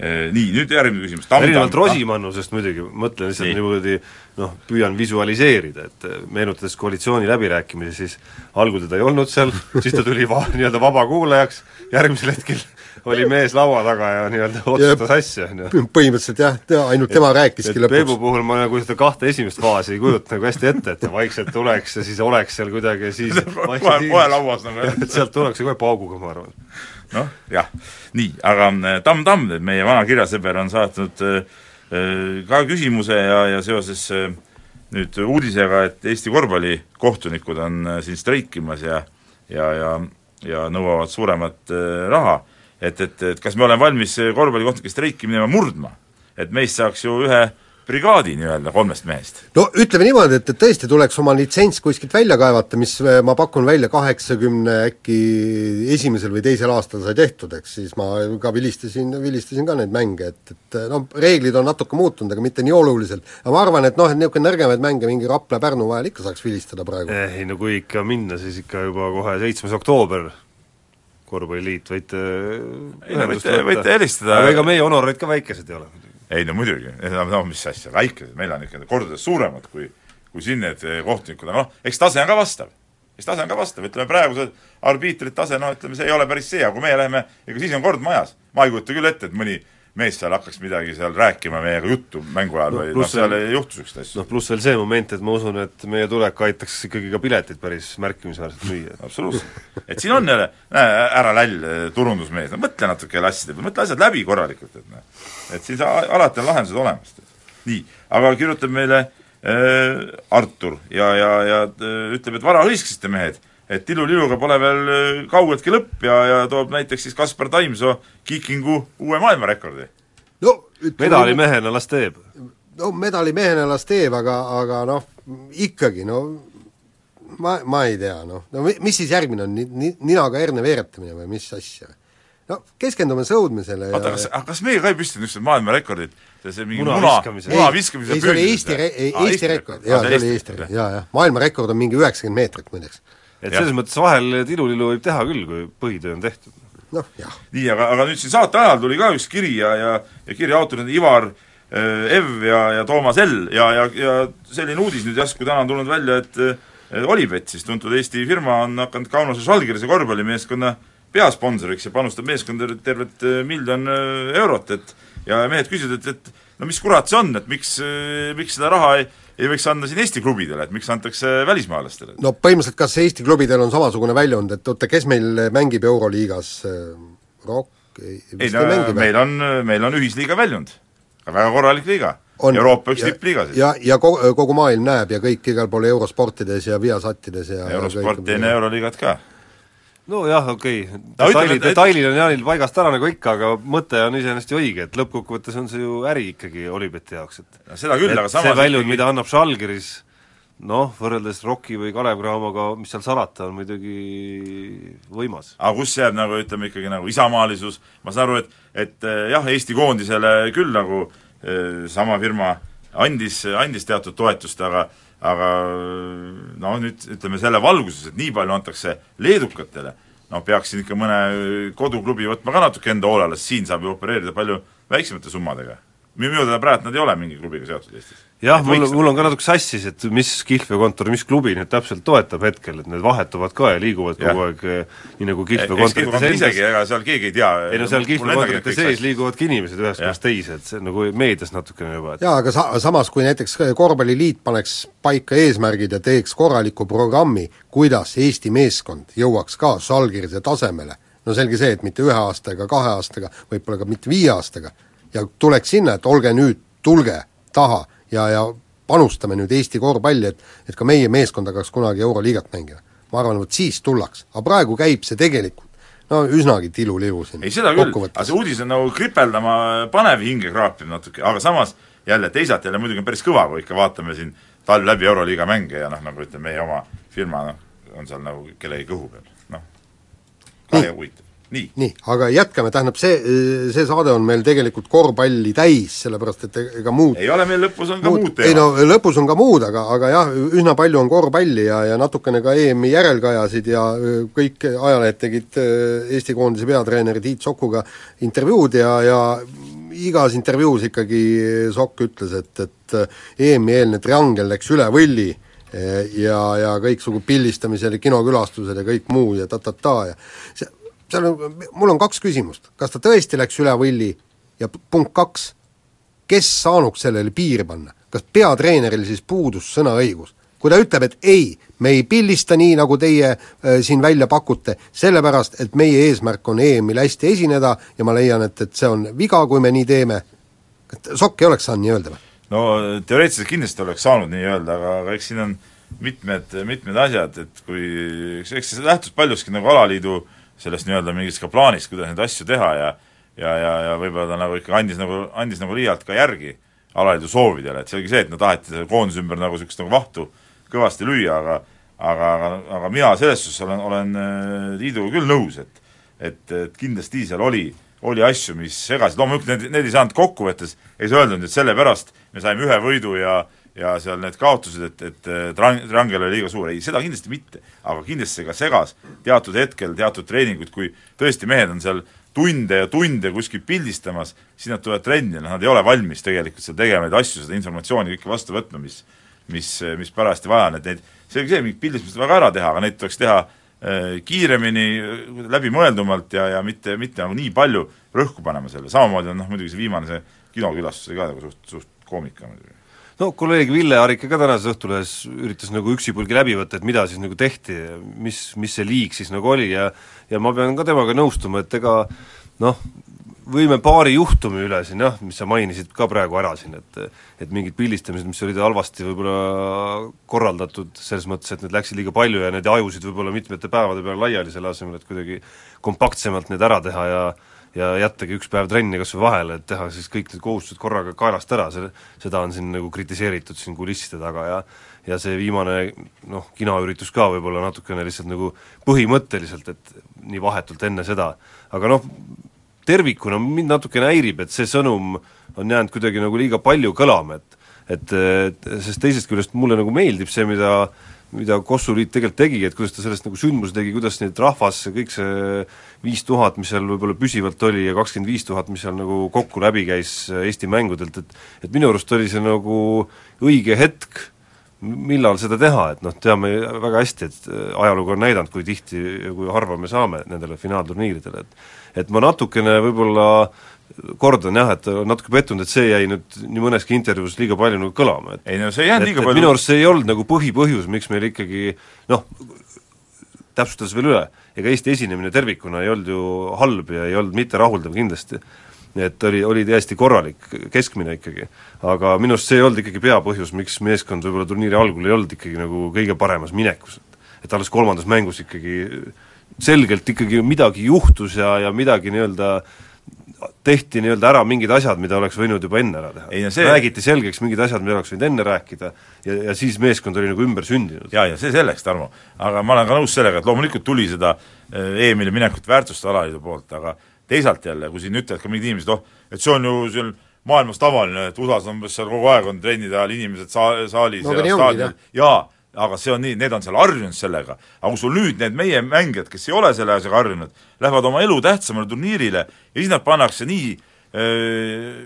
nii, nüüd järgmine küsimus. erinevalt Rosimannusest muidugi, mõtlen lihtsalt niimoodi noh, püüan visualiseerida, et eh, meenutades koalitsiooni läbirääkimisi, siis algul teda ei olnud seal, siis ta tuli va-, <laughs> nii-öelda vabakuulajaks, järgmisel hetkel oli mees laua taga ja nii-öelda otsustas asja, on ju. põhimõtteliselt jah, ainult tema rääkiski lõpuks. Peebu puhul ma nagu seda kahte esimest faasi ei kujuta nagu hästi ette, et ta vaikselt tuleks ja siis oleks seal kuidagi siis <laughs> kohe, kohe lauas nagu <laughs> et sealt tullakse kohe pauguga, ma arvan noh, jah, nii, aga äh, Tamm Tamm, meie vana kirjasõber, on saatnud äh, äh, ka küsimuse ja, ja seoses nüüd uudisega, et Eesti korvpallikohtunikud on siin streikimas ja ja, ja, ja nõuavad suuremat raha, et, et, et kas me oleme valmis korvpallikohtunike streiki minema murdma, et meist saaks ju ühe brigaadi nii-öelda kolmest mehest? no ütleme niimoodi, et, et tõesti tuleks oma litsents kuskilt välja kaevata, mis eh, ma pakun välja kaheksakümne äkki esimesel või teisel aastal sai tehtud, eks siis ma ka vilistasin, vilistasin ka neid mänge, et, et noh, reeglid on natuke muutunud, aga mitte nii oluliselt. aga ma arvan, et noh, et niisugune nõrgemaid mänge, mingi Rapla-Pärnu vahel ikka saaks vilistada praegu. ei no kui ikka minna, siis ikka juba kohe seitsmes oktoober korvpalliliit, võite ei no võite, võite helistada aga ega meie honorid ka väikesed ei ole ei no muidugi, no mis asja, väikesed, meil on ikka kordades suuremad kui kui siin need eh, kohtunikud, aga noh, eks tase on ka vastav. eks tase on ka vastav, ütleme praegused arbiitrid tase, noh ütleme, see ei ole päris see, aga kui meie läheme, ega siis on kord majas. ma ei kujuta küll ette, et mõni mees seal hakkaks midagi seal rääkima meiega juttu mängu ajal no, või noh, seal ei juhtu niisuguseid asju. noh, pluss veel see moment, et ma usun, et meie tulek aitaks ikkagi ka piletit päris märkimisväärselt müüa. absoluutselt. et siin on jälle, näe, ära läll, turundusmees, no mõtle natuke asjade peale, mõtle asjad läbi korralikult, et noh. et siis alati on lahendused olemas. nii, aga kirjutab meile äh, Artur ja, ja, ja äh, ütleb, et vara hõiskasite mehed et tiluliluga pole veel äh, kaugeltki lõpp ja, ja toob näiteks siis Kaspar Taimsoo Kikingu uue maailmarekordi. no medalimehena las teeb. no medalimehena las teeb, aga, aga noh, ikkagi no ma, ma ei tea, noh, no mis siis järgmine on, ni-, ninaga herne veeretamine või mis asja? no keskendume sõudmisele oota, kas, kas meie ka ei püstitanud niisugused maailmarekordid? see mingi muna, muna viskamise, ei, see oli Eesti re-, Eesti rekord, jaa, see oli Eesti rekord, jaa, jah. maailmarekord on mingi üheksakümmend meetrit muideks et selles mõttes vahel tilulilu võib teha küll, kui põhitöö on tehtud. noh, jah. nii, aga, aga nüüd siin saate ajal tuli ka üks kiri ja, ja, ja kirja autorid on Ivar äh, Ev ja, ja Toomas L ja, ja, ja selline uudis nüüd järsku täna on tulnud välja, et äh, Olipet, siis tuntud Eesti firma, on hakanud Kaunase Žalgirise korvpallimeeskonna peasponsoriks ja panustab meeskonda tervet äh, miljon eurot, et ja mehed küsivad, et, et no mis kurat see on, et miks, miks seda raha ei ei võiks anda siin Eesti klubidele, et miks antakse välismaalastele? no põhimõtteliselt kas Eesti klubidel on samasugune väljund, et oota, kes meil mängib Euroliigas, Rock ei, ei no ei meil on, meil on ühisliiga väljund. väga korralik liiga. Euroopa üks tippliiga siis. ja, ja kogu, kogu maailm näeb ja kõik igal pool eurosportides ja Viasatides ja eurosport teine Euroliigat ka nojah, okei okay., detailid, detailid on Jaanil paigast ära nagu ikka, aga mõte on iseenesest ju õige, et lõppkokkuvõttes on see ju äri ikkagi Olibeti jaoks, et ja seda küll, aga samas see väljund ikkagi..., mida annab Žalgiris, noh, võrreldes Rocki või Kalev Cramoga, mis seal salata, on muidugi võimas. aga kus jääb nagu ütleme ikkagi nagu isamaalisus, ma saan aru, et, et eh, jah, Eesti koondisele küll nagu eh, sama firma andis, andis teatud toetust, aga aga no nüüd ütleme selle valguses, et nii palju antakse leedukatele, no peaks siin ikka mõne koduklubi võtma ka natuke enda hoolele, sest siin saab ju opereerida palju väiksemate summadega. Minu teada praegu nad ei ole mingi klubiga seotud Eestis. jah, mul, mul on ka natuke sassis, et mis kihlveokontor, mis klubi nüüd täpselt toetab hetkel, et need vahetuvad ka ja liiguvad Jah. kogu aeg eh, nii nagu kihlveokontorites kihlveokontor isegi, ega seal keegi ei tea ei no seal kihlveokontorite sees liiguvadki inimesed ühest kohast teise, et see nagu meedias natukene juba, et jaa, aga sa-, samas kui näiteks korvpalliliit paneks paika eesmärgid ja teeks korraliku programmi, kuidas Eesti meeskond jõuaks ka Žalgirise tasemele, no selge see, et mitte ühe aastaga, kahe aastaga, võib-olla ka mitte viie aastaga, ja tuleks sinna, et olge nüüd, tulge taha ja, ja panustame nüüd Eesti korvpalli, et et ka meie meeskond hakkaks kunagi Euroliigat mängima. ma arvan, vot siis tullaks, aga praegu käib see tegelikult no üsnagi tilulilu siin ei seda küll, aga see uudis on nagu kripeldama panev, hinge kraapib natuke, aga samas jälle teisalt jälle muidugi on päris kõva, kui ikka vaatame siin talv läbi Euroliiga mänge ja noh, nagu ütleme, meie oma firma noh, on seal nagu kellegi kõhu peal, noh. ka huvitav, nii. nii, aga jätkame, tähendab see, see saade on meil tegelikult korvpalli täis, sellepärast et ega muud ei ole meil lõpus, on ka muud ei no teemad. lõpus on ka muud, aga, aga jah, üsna palju on korvpalli ja, ja natukene ka EM-i järelkajasid ja kõik ajalehed tegid Eesti koondise peatreeneri Tiit Sokuga intervjuud ja, ja igas intervjuus ikkagi Sokk ütles, et, et EM-i eelne triangel läks üle võlli ja, ja kõiksugu pildistamised ja kinokülastused ja kõik muu ja ta-ta-ta ja see, seal on, mul on kaks küsimust, kas ta tõesti läks üle võlli ja punkt kaks, kes saanuks sellele piiri panna? kas peatreeneril siis puudus sõnaõigus? kui ta ütleb, et ei, me ei pildista nii, nagu teie äh, siin välja pakute, sellepärast et meie eesmärk on EM-il hästi esineda ja ma leian, et, et see on viga, kui me nii teeme, Sokk ei oleks saanud nii öelda või? no teoreetiliselt kindlasti oleks saanud nii öelda, aga, aga eks siin on mitmed, mitmed asjad, et kui, eks, eks see lähtus paljuski nagu alaliidu sellest nii-öelda mingist ka plaanist, kuidas neid asju teha ja ja, ja, ja võib-olla ta nagu ikka andis nagu, andis nagu liialt ka järgi alaliidu soovidele, et see oligi see, et no taheti selle koondise ümber nagu niisugust nagu vahtu kõvasti lüüa, aga aga, aga, aga mina selles suhtes olen, olen äh, liiduga küll nõus, et et, et kindlasti seal oli, oli asju, mis segasid, loomulikult need, need ei saanud kokkuvõttes, ei saa öelda nüüd, et sellepärast me saime ühe võidu ja ja seal need kaotused, et, et äh, trang-, triangel oli liiga suur, ei, seda kindlasti mitte. aga kindlasti see ka segas teatud hetkel teatud treeninguid, kui tõesti mehed on seal tunde ja tunde kuskil pildistamas, siis nad tulevad trenni ja noh, nad ei ole valmis tegelikult seal tegema neid asju, seda informatsiooni kõike vastu võtma, mis mis, mis parajasti vaja on, et neid, selge see, mingit pildistamist väga ära teha, aga neid tuleks teha äh, kiiremini, läbimõeldumalt ja, ja mitte, mitte nagu nii palju rõhku panema selle, samamoodi on noh, muidugi see viimane, see kinokülastus oli ka nagu suht, suht koomika muidugi. No kolleeg Ville Arike ka tänases Õhtulehes üritas nagu üksipulgi läbi võtta, et mida siis nagu tehti ja mis, mis see liig siis nagu oli ja ja ma pean ka temaga nõustuma, et ega noh, võime paari juhtumi üle siin jah, mis sa mainisid ka praegu ära siin, et et mingid pildistamised, mis olid halvasti võib-olla korraldatud, selles mõttes, et need läksid liiga palju ja need ajusid võib-olla mitmete päevade peale laiali, selle asemel, et kuidagi kompaktsemalt need ära teha ja ja jättagi üks päev trenni kas või vahele, et teha siis kõik need kohustused korraga kaelast ära, see, seda on siin nagu kritiseeritud siin kulisside taga ja ja see viimane noh, kinoüritus ka võib-olla natukene lihtsalt nagu põhimõtteliselt, et nii vahetult enne seda, aga noh, tervikuna mind natukene häirib, et see sõnum on jäänud kuidagi nagu liiga palju kõlama, et et, et sest teisest küljest mulle nagu meeldib see, mida mida Kossu liit tegelikult tegi, et kuidas ta sellest nagu sündmuse tegi, kuidas neid rahvas, kõik see viis tuhat, mis seal võib-olla püsivalt oli ja kakskümmend viis tuhat, mis seal nagu kokku läbi käis Eesti mängudelt, et et minu arust oli see nagu õige hetk, millal seda teha, et noh, teame väga hästi, et ajalugu on näidanud, kui tihti ja kui harva me saame nendele finaalturniiridele, et et ma natukene võib-olla kordan jah, et natuke pettunud, et see jäi nüüd nii mõneski intervjuus liiga palju nagu kõlama, et ei no see ei jäänud liiga palju minu arust see ei olnud nagu põhipõhjus, miks meil ikkagi noh, täpsustades veel üle, ega Eesti esinemine tervikuna ei olnud ju halb ja ei olnud mitterahuldav kindlasti. et oli, oli täiesti korralik, keskmine ikkagi. aga minu arust see ei olnud ikkagi peapõhjus, miks meeskond võib-olla turniiri algul ei olnud ikkagi nagu kõige paremas minekus, et alles kolmandas mängus ikkagi selgelt ikkagi midagi juhtus ja, ja midagi nii-öelda tehti nii-öelda ära mingid asjad, mida oleks võinud juba enne ära teha. See- räägiti selgeks mingid asjad, mida oleks võinud enne rääkida ja, ja siis meeskond oli nagu ümber sündinud. jaa, ja see selleks, Tarmo. aga ma olen ka nõus sellega, et loomulikult tuli seda eh, EM-ile minekut väärtustada alaliidu poolt, aga teisalt jälle, kui siin ütlevad ka mingid inimesed, oh, et see on ju seal maailmas tavaline, et USA-s umbes seal kogu aeg on trennide ajal inimesed saa-, saalis No ja staadionil, jaa, aga see on nii, need on seal harjunud sellega. aga kui sul nüüd need meie mängijad, kes ei ole selle asjaga harjunud, lähevad oma elu tähtsamale turniirile ja siis nad pannakse nii äh,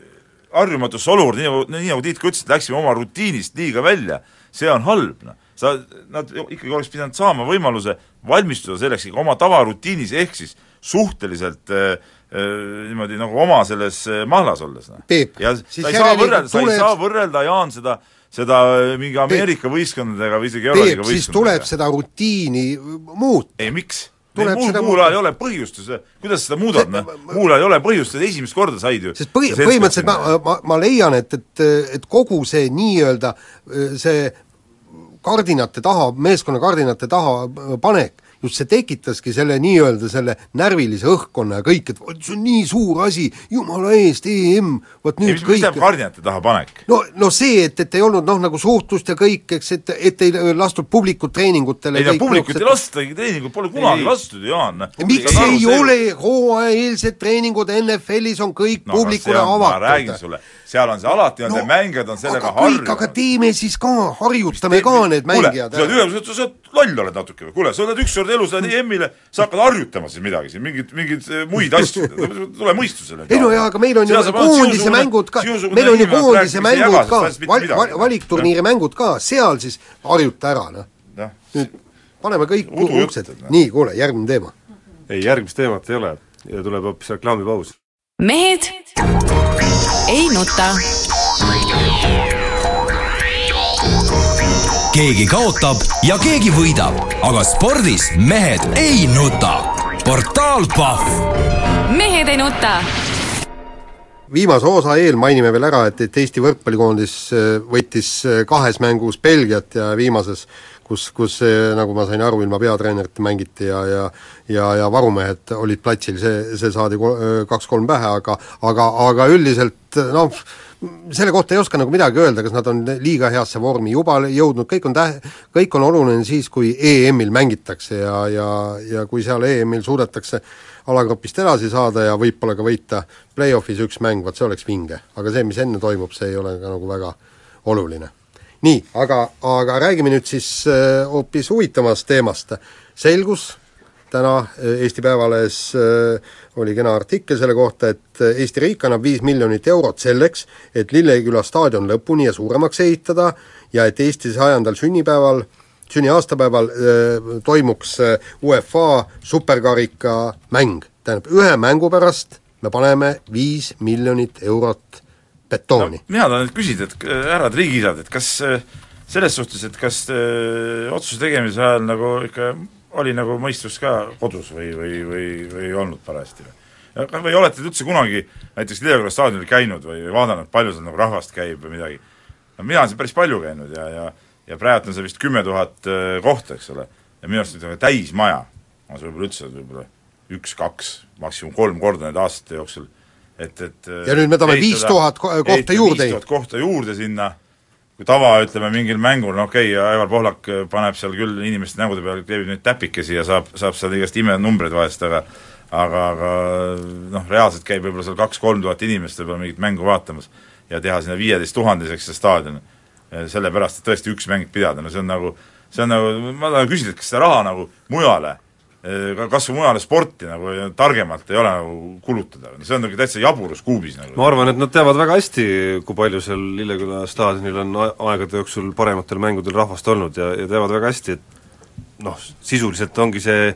harjumatusse olukorda, nii nagu, nii nagu Tiit ka ütles, et läksime oma rutiinist liiga välja, see on halb, noh. sa, nad ikkagi oleks pidanud saama võimaluse valmistuda selleks ikka oma tavarutiinis, ehk siis suhteliselt äh, äh, niimoodi nagu oma selles äh, mahlas olles, noh. Ja sa ei saa võrrelda, sa ei saa võrrelda, Jaan, seda seda äh, mingi Ameerika võistkondadega või isegi Euroliiga Peep, siis tuleb võistkondadega. seda rutiini muuta. ei, miks? Tuleb muul, muul ajal ei ole põhjust ju see, kuidas seda muudad, noh, muul ajal ei ole põhjust, esimest korda said ju sest põhi, põhimõtteliselt ma, ma, ma leian, et, et, et kogu see nii-öelda see kardinate taha, meeskonna kardinate taha panek, just see tekitaski selle nii-öelda selle närvilise õhkkonna ja kõik, et vot see on nii suur asi, jumala eest, EM, vot ei, nüüd mis, mis tähendab kõik kardinate taha panek? no, no see, et, et ei olnud noh, nagu suhtlust ja kõik, eks, et, et ei lastud publikut treeningutele ei no kõik publikut niisugused- ei lastagi, treeningut pole kunagi Ei. lastud Jaan. miks ei ole hooajaeelsed treeningud NFL-is on kõik no, publikule ma avatud? räägin sulle, seal on see alati on no,, mängijad on sellega aga kõik, aga harjunud. teeme siis ka, harjutame ka need mängijad kuule, sa oled ühe, sa oled loll oled natuke või, kuule, sa oled ükskord elus läinud EM-ile, sa hakkad harjutama siis midagi siin, mingeid, mingeid eh, muid <laughs> asju, tule mõistusele. ei no jaa, aga meil on ju koondise mängud ka, meil on ju koondise mängud ka, val-, val-, valikturniiri mängud ka, seal siis harjuta ära, noh. nüüd paneme kõik uksed. nii, kuule, järgmine teema. ei, järgmist teemat ei ole. Ja tuleb hoopis reklaamipaus. mehed ei nuta. keegi kaotab ja keegi võidab, aga spordis mehed ei nuta. portaal Pahv mehed ei nuta. viimase osa eel mainime veel ära, et, et Eesti võrkpallikoondis äh, võitis äh, kahes mängus Belgiat ja viimases kus, kus äh, nagu ma sain aru, ilma peatreenerita mängiti ja, ja ja, ja varumehed olid platsil, see, see saadi ko- kaks-kolm pähe, aga aga, aga üldiselt noh, selle kohta ei oska nagu midagi öelda, kas nad on liiga heasse vormi juba jõudnud, kõik on täh-, kõik on oluline siis, kui EM-il mängitakse ja, ja, ja kui seal EM-il suudetakse alagrupist edasi saada ja võib-olla ka võita play-off'is üks mäng, vot see oleks vinge. aga see, mis enne toimub, see ei ole ka nagu väga oluline. Nii, aga, aga räägime nüüd siis äh, hoopis huvitavamast teemast. selgus täna äh, Eesti Päevalehes äh, oli kena artikkel selle kohta, et Eesti riik annab viis miljonit eurot selleks, et Lilleküla staadion lõpuni ja suuremaks ehitada ja et Eesti sajandal sünnipäeval sünniaastapäeval toimuks UEFA superkarika mäng. tähendab, ühe mängu pärast me paneme viis miljonit eurot betooni no,. mina tahan nüüd küsida, et äh, härrad riigiisad, et kas äh, selles suhtes, et kas äh, otsuse tegemise ajal nagu ikka oli nagu mõistus ka kodus või, või, või, või ei olnud parajasti või? või olete te üldse kunagi näiteks Lilleküla staadionil käinud või, või vaadanud, palju seal nagu rahvast käib või midagi? no mina olen seal päris palju käinud ja, ja ja praegu on seal vist kümme tuhat kohta, eks ole, ja minu arust ütleme, täismaja on see võib-olla üldse võib-olla üks-kaks, maksimum kolm korda nende aastate jooksul, et, et äh, Ja nüüd me tahame 5000 ko- kohta juurde. 5000 kohta juurde sinna, kui tava, ütleme, mingil mängul, no okei okay,, Aivar Pohlak äh, paneb seal küll inimeste nägude peale, kleebib neid täpikesi ja saab, saab seal igast imenumbreid vahest, aga aga, aga noh, reaalselt käib võib-olla seal kaks-kolm tuhat inimest võib-olla mingit mängu vaatamas ja teha sinna viieteist tuhandeseks see staadion, sellepärast, et tõesti üks mäng pidada, no see on nagu, see on nagu, ma tahan küsida, et kas seda raha nagu mujale kas või mujale sporti nagu targemalt ei ole nagu kulutada, see on nagu täitsa jaburus kuubis nagu. ma arvan, et nad teavad väga hästi, kui palju seal Lilleküla staadionil on aegade jooksul parematel mängudel rahvast olnud ja, ja teavad väga hästi, et noh, sisuliselt ongi see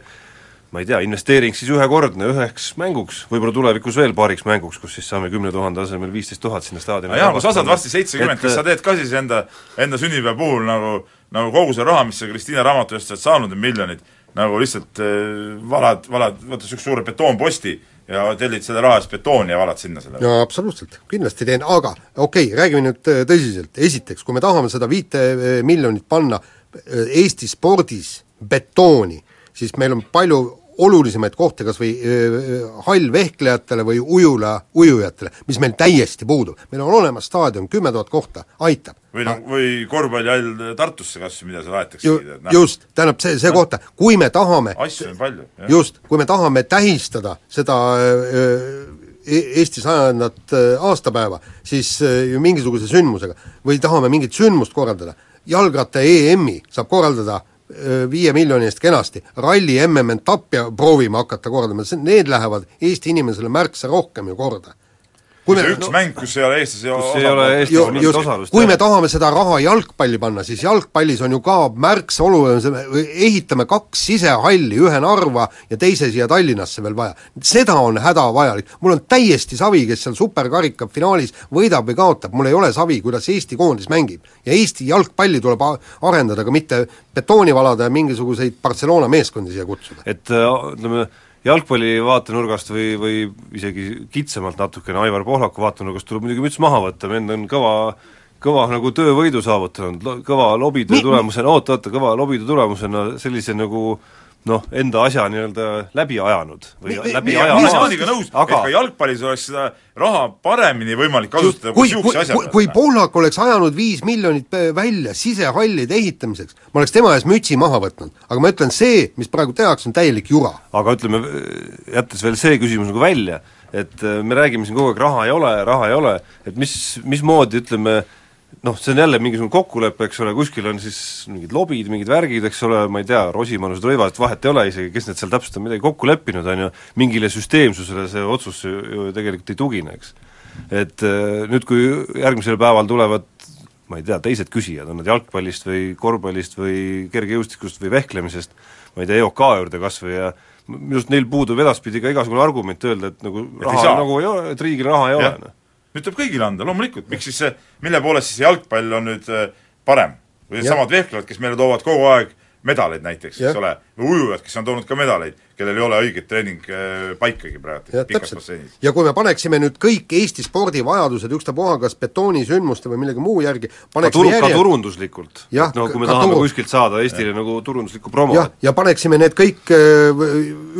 ma ei tea, investeering siis ühekordne üheks mänguks, võib-olla tulevikus veel paariks mänguks, kus siis saame kümne tuhande asemel viisteist tuhat sinna staadionile Jaan, kui sa saad varsti seitsekümmend, kas sa teed ka siis enda, enda sünnipäeva puhul nagu, nagu kogu see raha, mis sa Kristiina raamatu eest oled saanud, miljonid, nagu lihtsalt äh, valad, valad, võtad niisuguse suure betoonposti ja tellid selle raha eest betooni ja valad sinna selle? no absoluutselt, kindlasti teen, aga okei okay,, räägime nüüd äh, tõsiselt, esiteks, kui me tahame seda viite äh, miljonit panna Eesti spordis betooni, siis meil on palju olulisemaid kohti, kas või hallvehklejatele või ujula, ujujatele, mis meil täiesti puudub. meil on olemas staadion, kümme tuhat kohta, aitab. või noh, või korvpallihall Tartusse kas või, mida seal aetakse Ju, noh, just, tähendab see, see kohta, kui me tahame asju on palju, just, kui me tahame tähistada seda äh, E- Eesti sajandat aastapäeva, siis ju mingisuguse sündmusega või tahame mingit sündmust korraldada, jalgratta EM-i saab korraldada öö, viie miljoni eest kenasti, ralli MM-etappi proovime hakata korraldama, need lähevad Eesti inimesele märksa rohkem ju korda. Kui see üks no, mäng, kus ei ole eestlasi kus ei ole Eestis mingit osalust. kui me tahame seda raha jalgpalli panna, siis jalgpallis on ju ka märksa olulisem, ehitame kaks sisehalli, ühe Narva ja teise siia Tallinnasse veel vaja. seda on hädavajalik, mul on täiesti savi, kes seal superkarika finaalis võidab või kaotab, mul ei ole savi, kuidas Eesti koondis mängib. ja Eesti jalgpalli tuleb arendada, aga mitte betooni valada ja mingisuguseid Barcelona meeskondi siia kutsuda. et ütleme äh, jalgpalli vaatenurgast või, või isegi kitsamalt natukene Aivar Pohlaku vaatenurgast tuleb muidugi müts maha võtta, vend on kõva kõva nagu töövõidu saavutanud, kõva lobitöö tulemusena, oota-oota, kõva lobitöö tulemusena sellise nagu äh, noh, enda asja nii-öelda läbi ajanud või mi, läbi mi, aja ma olen Jaaniga nõus aga..., et ka jalgpallis oleks seda raha paremini võimalik kasutada kui niisuguse asja peale. kui Pohlak oleks ajanud viis miljonit välja sisehallide ehitamiseks, ma oleks tema ees mütsi maha võtnud. aga ma ütlen, see, mis praegu tehakse, on täielik jura. aga ütleme, jättes veel see küsimus nagu välja, et äh, me räägime siin kogu aeg, raha ei ole, raha ei ole, et mis, mismoodi ütleme, noh, see on jälle mingisugune kokkulepe, eks ole, kuskil on siis mingid lobid, mingid värgid, eks ole, ma ei tea, Rosimannused, Rõivased, vahet ei ole isegi, kes need seal täpselt on midagi kokku leppinud, on ju, mingile süsteemsusele see otsus ju, tegelikult ei tugine, eks. et äh, nüüd, kui järgmisel päeval tulevad ma ei tea, teised küsijad, on nad jalgpallist või korvpallist või kergejõustikust või vehklemisest, ma ei tea, EOK juurde kas või ja minu arust neil puudub edaspidi ka igasugune argument öelda, et nagu et raha nagu ei ole, et riigil raha ei ja. ole, noh nüüd tuleb kõigile anda, loomulikult, miks siis see, mille poolest siis jalgpall on nüüd äh, parem? või needsamad vehklejad, kes meile toovad kogu aeg medaleid näiteks, eks ole, või ujujad, kes on toonud ka medaleid, kellel ei ole õiget treeningpaikagi praegu pikas basseinis. ja kui me paneksime nüüd kõik Eesti spordivajadused ükstapuha kas betoonisündmuste või millegi muu järgi ka, turu, järje... ka turunduslikult, et no kui me tahame turu... kuskilt saada Eestile ja. nagu turunduslikku promo. jah, ja paneksime need kõik äh,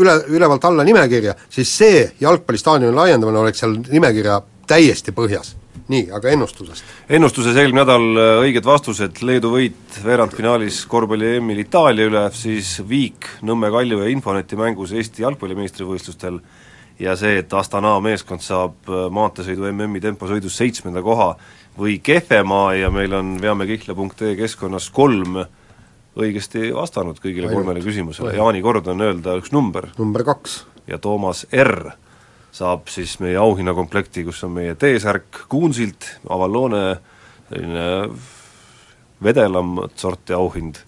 üle, ülevalt alla nimekirja, siis see jalgpallistaadioni laiendamine oleks seal nimekirja täiesti põhjas. nii, aga ennustusest? ennustuses eelmine nädal äh, õiged vastused, Leedu võit veerandfinaalis korvpalli EM-il Itaalia üle, siis viik Nõmme Kalju ja Infoneti mängus Eesti jalgpallimeistrivõistlustel ja see, et Astana meeskond saab äh, maanteesõidu MM-i temposõidus seitsmenda koha või kehvema ja meil on veamekihla.ee keskkonnas kolm õigesti vastanud kõigile kolmele küsimusele, Jaani kord on öelda üks number. number kaks. ja Toomas R saab siis meie auhinnakomplekti, kus on meie T-särk Kuunsilt, Avaloone selline vedelamat sorti auhind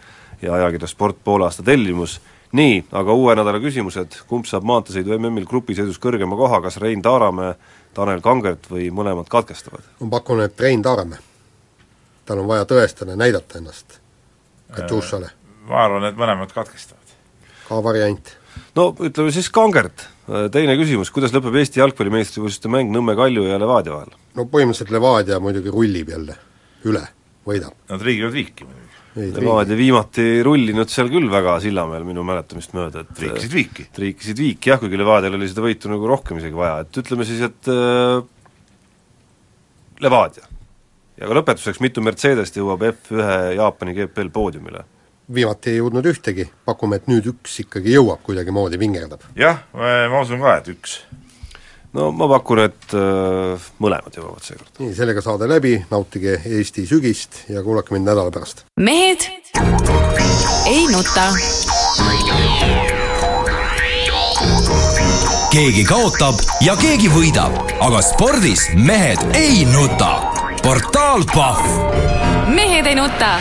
ja ajakirja Sport poole aasta tellimus, nii, aga uue nädala küsimused, kumb saab maanteesõidu MM-il grupisõidus kõrgema koha, kas Rein Taaramäe, Tanel Kangert või mõlemad katkestavad? ma pakun, et Rein Taaramäe. tal on vaja tõestada, näidata ennast Katjušale. Äh, ma arvan, et mõlemad katkestavad. ka variant. No ütleme siis Kangert teine küsimus, kuidas lõpeb Eesti jalgpallimeistrivõistluste mäng Nõmme Kalju ja Levadia vahel? no põhimõtteliselt Levadia muidugi rullib jälle üle, võidab. Nad riigivad viiki muidugi. Levadia viimati rullinud seal küll väga Sillamäel minu mäletamist mööda, et triikisid viiki. triikisid viiki jah, kuigi Levadial oli seda võitu nagu rohkem isegi vaja, et ütleme siis, et äh, Levadia. ja ka lõpetuseks, mitu Mercedest jõuab F1 Jaapani GP-l poodiumile? Viimati ei jõudnud ühtegi, pakume, et nüüd üks ikkagi jõuab kuidagimoodi, vingerdab. jah, ma usun ka, et üks. no ma pakun, et äh, mõlemad jõuavad seekord. nii, sellega saade läbi, nautige Eesti sügist ja kuulake mind nädala pärast. mehed ei nuta. keegi kaotab ja keegi võidab, aga spordis mehed ei nuta. portaal Pahv. mehed ei nuta